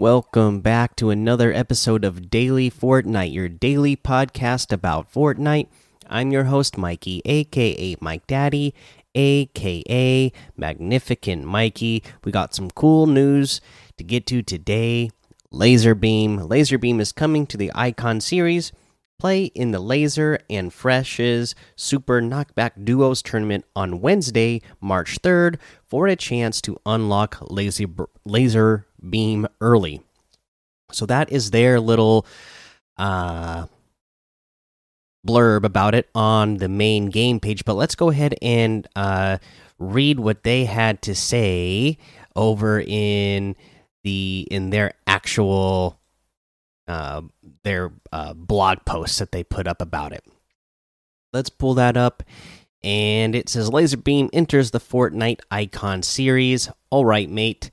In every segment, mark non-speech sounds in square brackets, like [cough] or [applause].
Welcome back to another episode of Daily Fortnite, your daily podcast about Fortnite. I'm your host, Mikey, aka Mike Daddy, aka Magnificent Mikey. We got some cool news to get to today. LazarBeam. Laser Beam is coming to the Icon series. Play in the Lazar and Fresh's Super Knockback Duos tournament on Wednesday, March 3rd, for a chance to unlock Laser, laser Beam early. So that is their little uh, blurb about it on the main game page. But let's go ahead and uh, read what they had to say over in the in their actual uh, their uh, blog posts that they put up about it. Let's pull that up. And it says LazarBeam enters the Fortnite Icon series. All right, mate.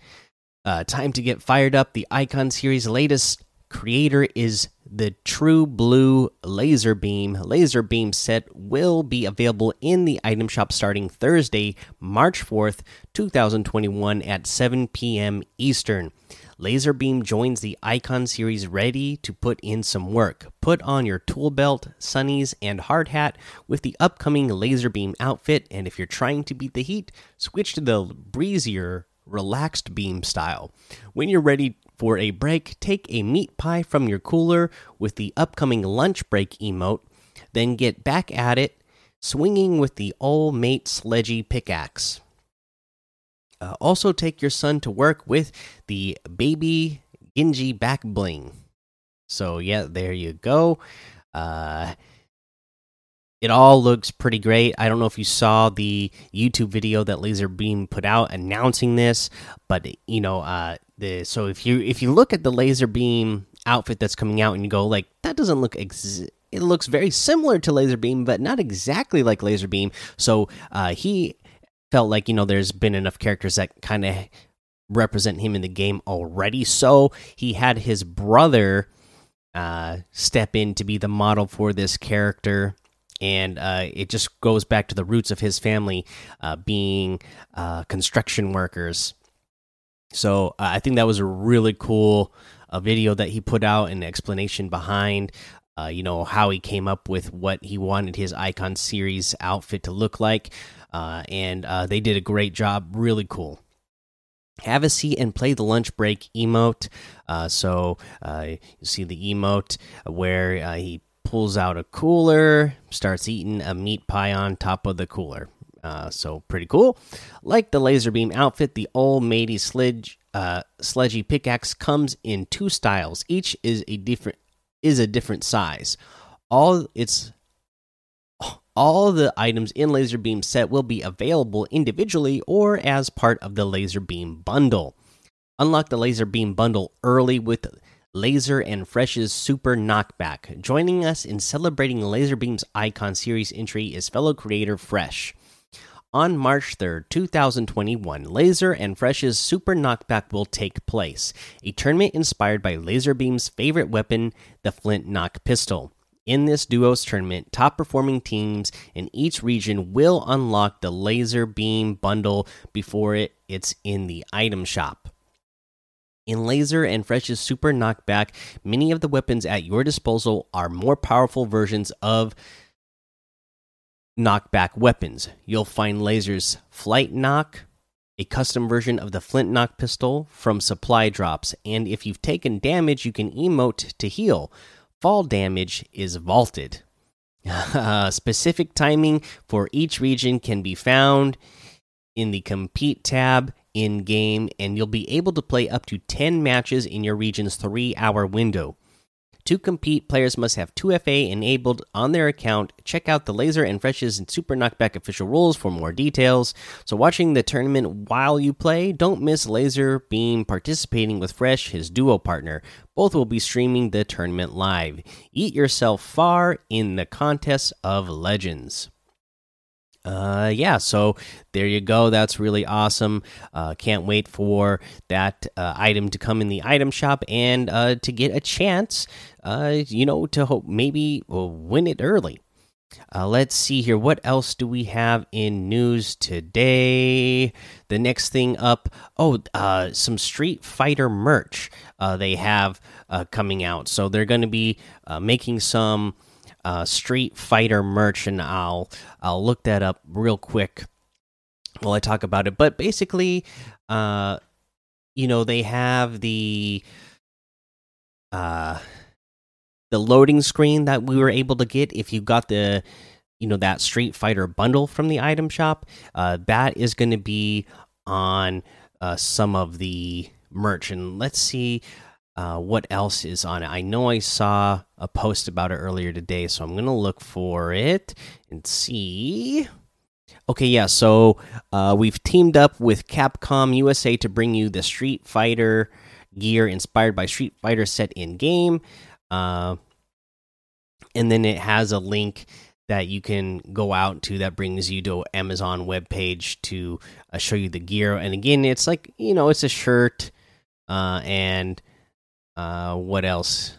Uh, time to get fired up. The Icon series latest creator is the True Blue LazarBeam. Laser Beam set will be available in the item shop starting Thursday, March 4th, 2021 at 7 p.m. Eastern. LazarBeam joins the Icon series ready to put in some work. Put on your tool belt, sunnies, and hard hat with the upcoming LazarBeam outfit, and if you're trying to beat the heat, switch to the breezier, relaxed beam style. When you're ready for a break, take a meat pie from your cooler with the upcoming lunch break emote, then get back at it, swinging with the old mate sledgy pickaxe. Uh, also, take your son to work with the baby Genji back bling. So, yeah, there you go. Uh, it all looks pretty great. I don't know if you saw the YouTube video that LazarBeam put out announcing this, but you know, uh, the so if you if you look at the LazarBeam outfit that's coming out and you go like that doesn't look it looks very similar to LazarBeam, but not exactly like LazarBeam. So uh, he felt like you know there's been enough characters that kind of represent him in the game already. So he had his brother uh, step in to be the model for this character. And uh, it just goes back to the roots of his family uh, being uh, construction workers. So uh, I think that was a really cool uh, video that he put out, an explanation behind uh, you know how he came up with what he wanted his icon series outfit to look like. And they did a great job. Really cool. Have a seat and play the lunch break emote. Uh, so uh, you see the emote where uh, he pulls out a cooler starts eating a meat pie on top of the cooler uh, so pretty cool like the LazarBeam outfit the old matey sledge uh, sledgy pickaxe comes in two styles each is a different is a different size. All its all the items in LazarBeam set will be available individually or as part of the LazarBeam bundle. Unlock the LazarBeam bundle early with Lazar and Fresh's Super Knockback. Joining us in celebrating LazarBeam's Icon Series entry is fellow creator Fresh. On March 3rd, 2021, Lazar and Fresh's Super Knockback will take place, a tournament inspired by LazarBeam's favorite weapon, the Flint Knock pistol. In this duos tournament, top performing teams in each region will unlock the LazarBeam bundle before it, it's in the item shop. In Lazar and Fresh's Super Knockback, many of the weapons at your disposal are more powerful versions of knockback weapons. You'll find lasers Flint Knock, a custom version of the Flint Knock pistol from supply drops, and if you've taken damage, you can emote to heal. Fall damage is vaulted. [laughs] specific timing for each region can be found in the Compete tab in game, and you'll be able to play up to 10 matches in your region's three hour window. To compete, players must have 2FA enabled on their account. Check out the Lazar and Fresh's and Super Knockback official rules for more details. So, watching the tournament while you play, don't miss Laser Beam participating with Fresh, his duo partner. Both will be streaming the tournament live. Eat yourself far in the contest of legends uh yeah so there you go that's really awesome uh can't wait for that uh, item to come in the item shop and uh to get a chance uh you know to hope maybe win it early Uh, let's see here. What else do we have in news today? The next thing up, oh, uh, some Street Fighter merch uh, they have uh, coming out. So they're going to be uh, making some uh, Street Fighter merch, and I'll I'll look that up real quick while I talk about it. But basically, uh, you know, they have the uh the loading screen that we were able to get if you got the you know that Street Fighter bundle from the item shop. Uh, that is going to be on uh, some of the merch, and let's see uh, what else is on it. I know I saw a post about it earlier today, so I'm to look for it and see. Okay, yeah, so uh, we've teamed up with Capcom USA to bring you the Street Fighter gear inspired by Street Fighter set in game. Uh, and then it has a link that you can go out to that brings you to Amazon webpage to uh, show you the gear. And again, it's like you know, it's a shirt, uh, and uh, what else?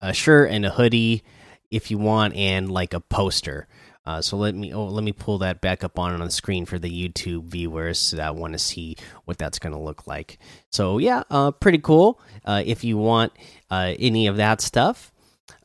A shirt and a hoodie, if you want, and like a poster. Uh, so let me oh, let me pull that back up on on the screen for the YouTube viewers that want to see what that's going to look like. So yeah, uh, pretty cool. Uh, if you want uh, any of that stuff,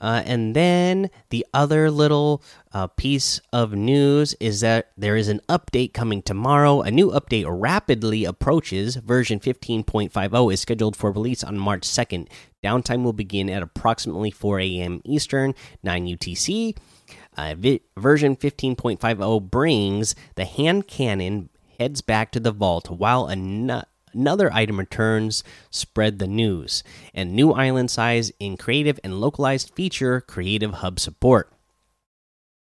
uh, and then the other little uh, piece of news is that there is an update coming tomorrow. A new update rapidly approaches. Version 15.50 is scheduled for release on March 2nd. Downtime will begin at approximately 4 a.m. Eastern, 9 UTC. Uh, version 15.50 brings the hand cannon heads back to the vault while another item returns spread the news and new island size in creative and localized feature creative hub support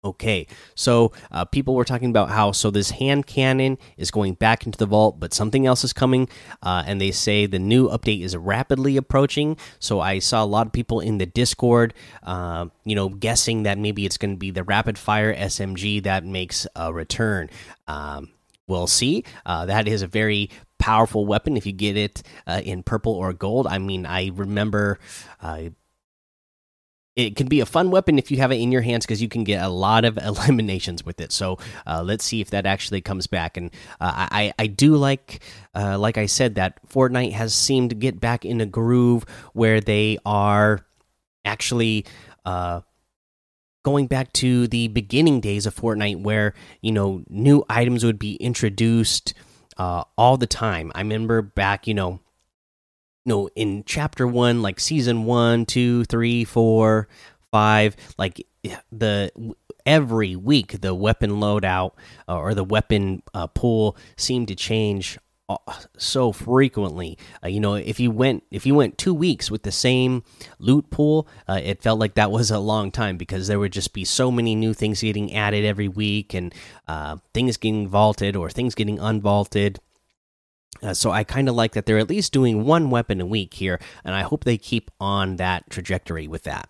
Okay, so uh, people were talking about how so this hand cannon is going back into the vault, but something else is coming, uh, and they say the new update is rapidly approaching. So I saw a lot of people in the Discord, uh, you know, guessing that maybe it's going to be the rapid fire SMG that makes a return. Um, we'll see. Uh, that is a very powerful weapon if you get it uh, in purple or gold. I mean, I remember it can be a fun weapon if you have it in your hands because you can get a lot of [laughs] eliminations with it. So uh, let's see if that actually comes back. And uh, I I do like uh, like I said that Fortnite has seemed to get back in a groove where they are actually uh, going back to the beginning days of Fortnite where you know new items would be introduced uh, all the time. I remember back you know know in chapter one like season one two three four five like the every week the weapon loadout uh, or the weapon uh, pool seemed to change uh, so frequently. Uh, you know if you went if you went two weeks with the same loot pool uh, it felt like that was a long time because there would just be so many new things getting added every week and uh, things getting vaulted or things getting unvaulted uh, so I kind of like that they're at least doing one weapon a week here, and I hope they keep on that trajectory with that.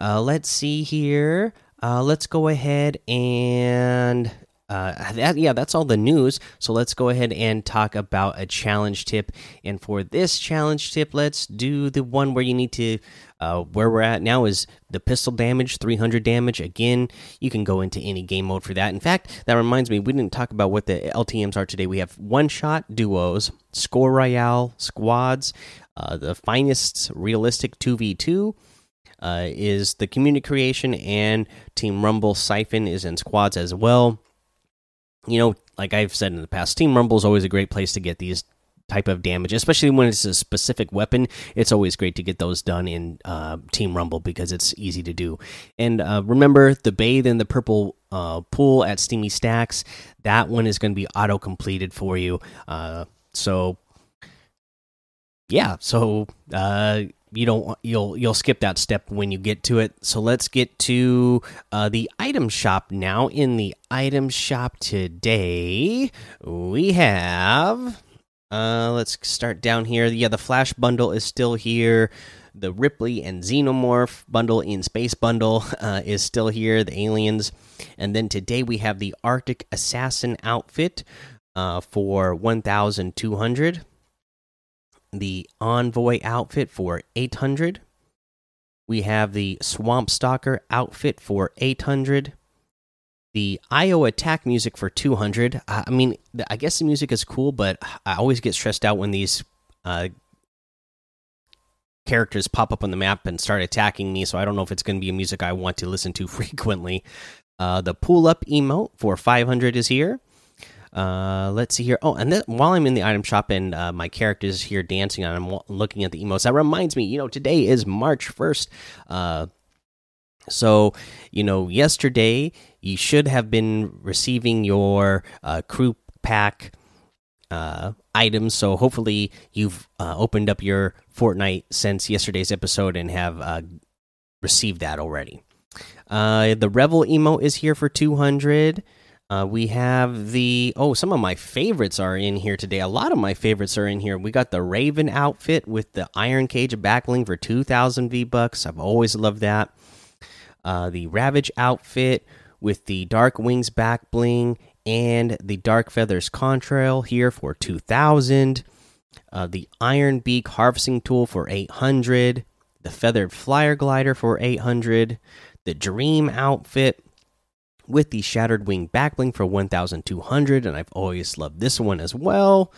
Uh, let's see here. Uh, let's go ahead and uh, that yeah, that's all the news. So let's go ahead and talk about a challenge tip. And for this challenge tip, let's do the one where you need to. Uh, where we're at now is the pistol damage, 300 damage. Again, you can go into any game mode for that. In fact, that reminds me, we didn't talk about what the LTM's are today. We have one shot duos, score royale squads, uh, the finest realistic 2v2. Uh, is the community creation and Team Rumble Siphon is in squads as well you know, like I've said in the past, Team Rumble is always a great place to get these type of damage, especially when it's a specific weapon. It's always great to get those done in uh, Team Rumble because it's easy to do. And uh, remember, the bathe in the purple uh, pool at Steamy Stacks. That one is going to be auto completed for you. Uh, so yeah, so uh, you don't you'll you'll skip that step when you get to it so let's get to uh, the item shop now in the item shop today we have uh, let's start down here yeah the flash bundle is still here the ripley and xenomorph bundle in space bundle [laughs] uh, is still here the aliens and then today we have the arctic assassin outfit uh, for 1200 the Envoy outfit for 800. We have the Swamp Stalker outfit for 800. The IO attack music for 200. I mean, I guess the music is cool, but I always get stressed out when these uh, characters pop up on the map and start attacking me. So I don't know if it's going to be a music I want to listen to [laughs] frequently. Uh, the pull up emote for 500 is here. Uh, let's see here. Oh, and then while I'm in the item shop and uh, my character is here dancing and I'm looking at the emotes, that reminds me, you know, today is March 1st. Uh, so, you know, yesterday you should have been receiving your uh, crew pack uh, items. So hopefully you've uh, opened up your Fortnite since yesterday's episode and have uh, received that already. Uh, the Revel emote is here for 200. Uh, we have the oh, some of my favorites are in here today. A lot of my favorites are in here. We got the Raven outfit with the Iron Cage backbling for 2,000 V bucks. I've always loved that. Uh, the Ravage outfit with the Dark Wings back bling and the Dark Feathers contrail here for 2,000. Uh, the Iron Beak harvesting tool for 800. The Feathered Flyer glider for 800. The Dream outfit with the Shattered Wing back bling for 1,200, and I've always loved this one as well.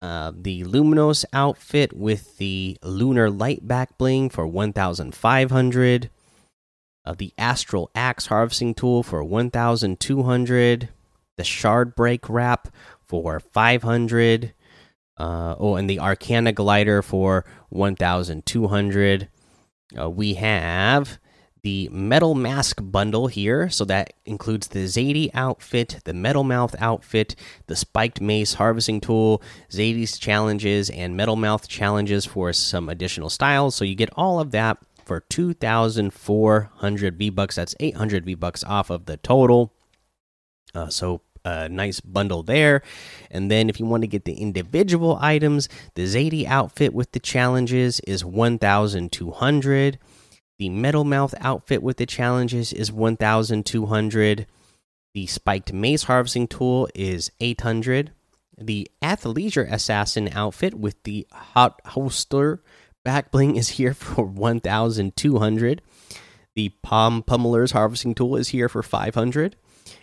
Uh, the Luminous outfit with the Lunar Light back bling for 1,500. Uh, the Astral Axe harvesting tool for 1,200. The Shard Break wrap for 500. Uh, oh, and the Arcana glider for 1,200. Uh, we have the Metal Mask bundle here. So that includes the Zadie outfit, the Metal Mouth outfit, the Spiked Mace harvesting tool, Zadie's challenges, and Metal Mouth challenges for some additional styles. So you get all of that for 2,400 V bucks. That's 800 V bucks off of the total. Uh, so a nice bundle there. And then if you want to get the individual items, the Zadie outfit with the challenges is 1,200. The Metal Mouth outfit with the challenges is 1,200. The Spiked Mace Harvesting Tool is 800. The Athleisure Assassin outfit with the Hot Holster back bling is here for 1,200. The Palm Pummeler's Harvesting Tool is here for 500.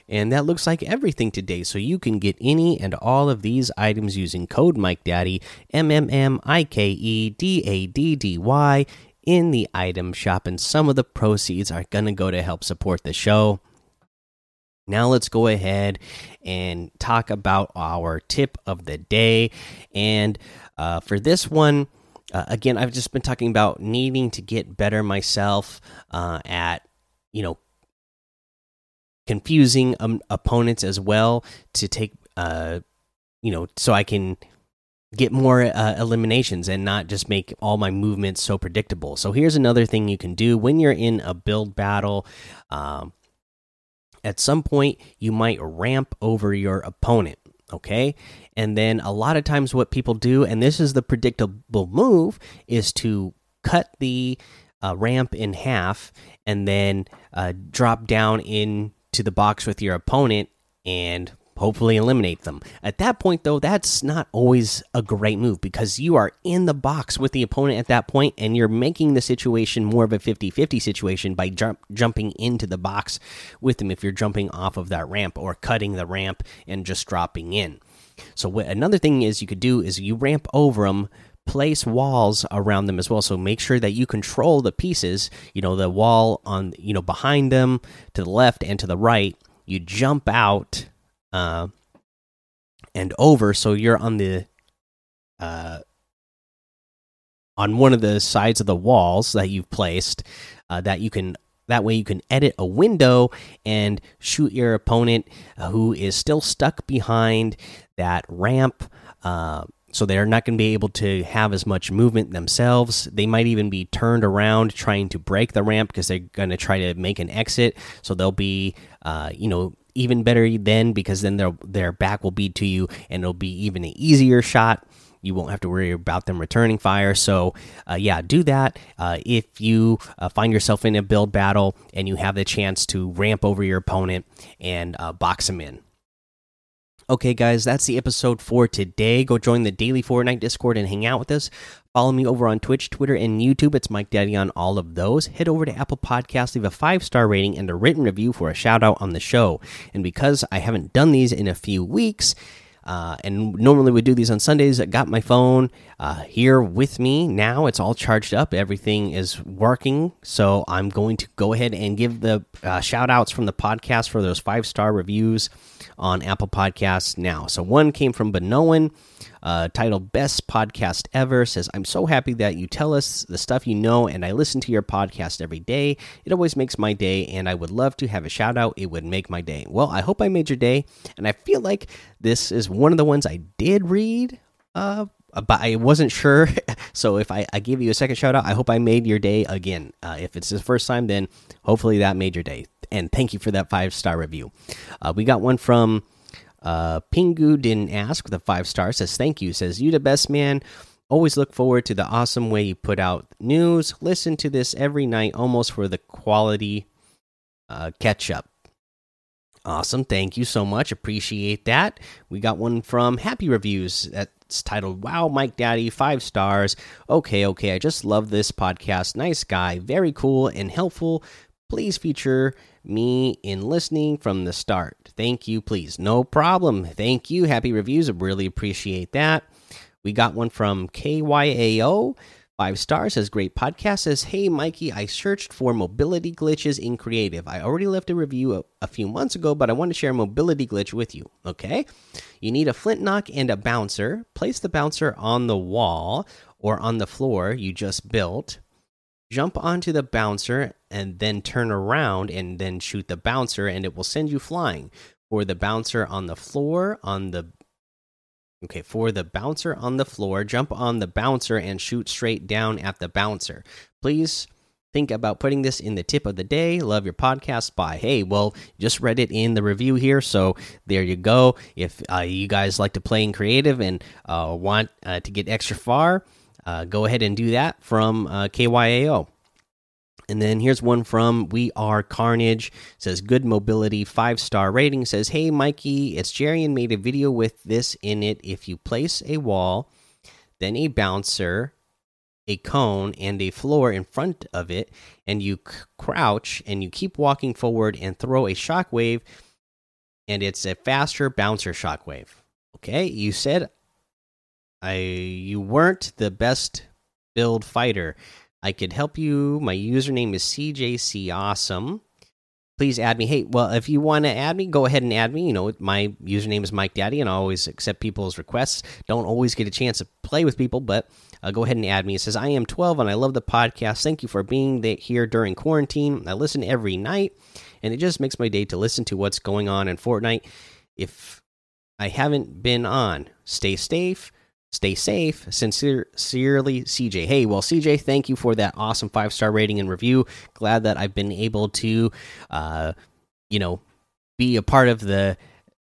And that looks like everything today. So you can get any and all of these items using code Mike Daddy M M M I K E D A D D Y in the item shop, and some of the proceeds are going to go to help support the show. Now, let's go ahead and talk about our tip of the day. And uh, for this one, uh, again, I've just been talking about needing to get better myself uh, at, you know, confusing um, opponents as well to take, uh, you know, so I can get more uh, eliminations and not just make all my movements so predictable. So here's another thing you can do when you're in a build battle. Um, at some point, you might ramp over your opponent. Okay. And then a lot of times, what people do, and this is the predictable move, is to cut the uh, ramp in half and then uh, drop down into the box with your opponent and hopefully eliminate them. At that point, though, that's not always a great move because you are in the box with the opponent at that point and you're making the situation more of a 50 50 situation by jump, jumping into the box with them if you're jumping off of that ramp or cutting the ramp and just dropping in. So, what, another thing is you could do is you ramp over them place walls around them as well so make sure that you control the pieces you know the wall on you know behind them to the left and to the right you jump out uh, and over. So you're on the uh, on one of the sides of the walls that you've placed. Uh, that you can that way you can edit a window and shoot your opponent uh, who is still stuck behind that ramp. Uh, so they're not going to be able to have as much movement themselves. They might even be turned around trying to break the ramp because they're going to try to make an exit. So they'll be, uh, you know, even better then because then their their back will be to you and it'll be even an easier shot. You won't have to worry about them returning fire. So, uh, yeah, do that. Uh, if you uh, find yourself in a build battle and you have the chance to ramp over your opponent and uh, box them in. Okay, guys, that's the episode for today. Go join the daily Fortnite Discord and hang out with us. Follow me over on Twitch, Twitter, and YouTube. It's Mike Daddy on all of those. Head over to Apple Podcasts, leave a five star rating and a written review for a shout out on the show. And because I haven't done these in a few weeks, uh, and normally we do these on Sundays. I got my phone uh, here with me now. It's all charged up. Everything is working. So I'm going to go ahead and give the uh, shout outs from the podcast for those five star reviews on Apple Podcasts now. So one came from Benoan uh, titled Best Podcast Ever. Says, I'm so happy that you tell us the stuff you know, and I listen to your podcast every day. It always makes my day, and I would love to have a shout out. It would make my day. Well, I hope I made your day, and I feel like this is one of the ones I did read. Uh, but I wasn't sure. [laughs] so if I, I give you a second shout out, I hope I made your day again. Uh, if it's the first time, then hopefully that made your day. And thank you for that five star review. Uh, we got one from uh, Pingu didn't ask a five star says thank you says you the best man. Always look forward to the awesome way you put out news. Listen to this every night, almost for the quality uh, catch up. Awesome, thank you so much. Appreciate that. We got one from Happy Reviews that's titled "Wow, Mike Daddy, five stars." Okay, okay, I just love this podcast. Nice guy, very cool and helpful. Please feature me in listening from the start. Thank you, please. No problem. Thank you. Happy reviews. I really appreciate that. We got one from KYAO. Five stars says great podcast says hey Mikey I searched for mobility glitches in creative. I already left a review a, a, few months ago but I want to share a mobility glitch with you okay? You need a flint knock and a bouncer. Place the bouncer on the wall or on the floor you just built. Jump onto the bouncer and then turn around and then shoot the bouncer and it will send you flying. For the bouncer on the floor on the okay for the bouncer on the floor jump on the bouncer and shoot straight down at the bouncer. Please think about putting this in the tip of the day. Love your podcast. Bye. Hey well just read it in the review here so there you go. If uh, you guys like to play in creative and uh, want uh, to get extra far uh, go ahead and do that from uh, KYAO. And then here's one from We Are Carnage. Says good mobility, five star rating. Says, Hey Mikey, it's Jerry and made a video with this in it. If you place a wall, then a bouncer, a cone, and a floor in front of it, and you crouch and you keep walking forward and throw a shockwave, and it's a faster bouncer shockwave. Okay, you said I you weren't the best build fighter. I could help you. My username is CJC Awesome. Please add me. Hey, well, if you want to add me, go ahead and add me. You know, my username is Mike Daddy, and I always accept people's requests. Don't always get a chance to play with people, but uh, go ahead and add me. It says, I am 12 and I love the podcast. Thank you for being here during quarantine. I listen every night, and it just makes my day to listen to what's going on in Fortnite. If I haven't been on, stay safe Stay safe. Sincerely, CJ. Hey, well, CJ, thank you for that awesome five star rating and review. Glad that I've been able to, uh, you know, be a part of the,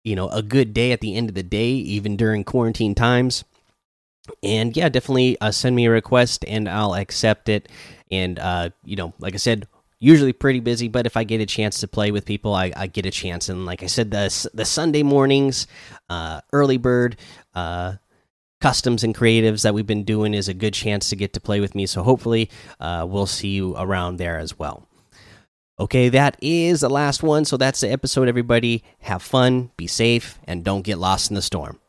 you know, a good day at the end of the day, even during quarantine times. And yeah, definitely uh, send me a request and I'll accept it. And, uh, you know, like I said, usually pretty busy but if i get a chance to play with people i, I get a chance and like i said the the sunday mornings uh, early bird uh, customs and creatives that we've been doing is a good chance to get to play with me. So hopefully, uh, we'll see you around there as well. Okay, that is the last one. So that's the episode, everybody. Have fun, be safe, and don't get lost in the storm.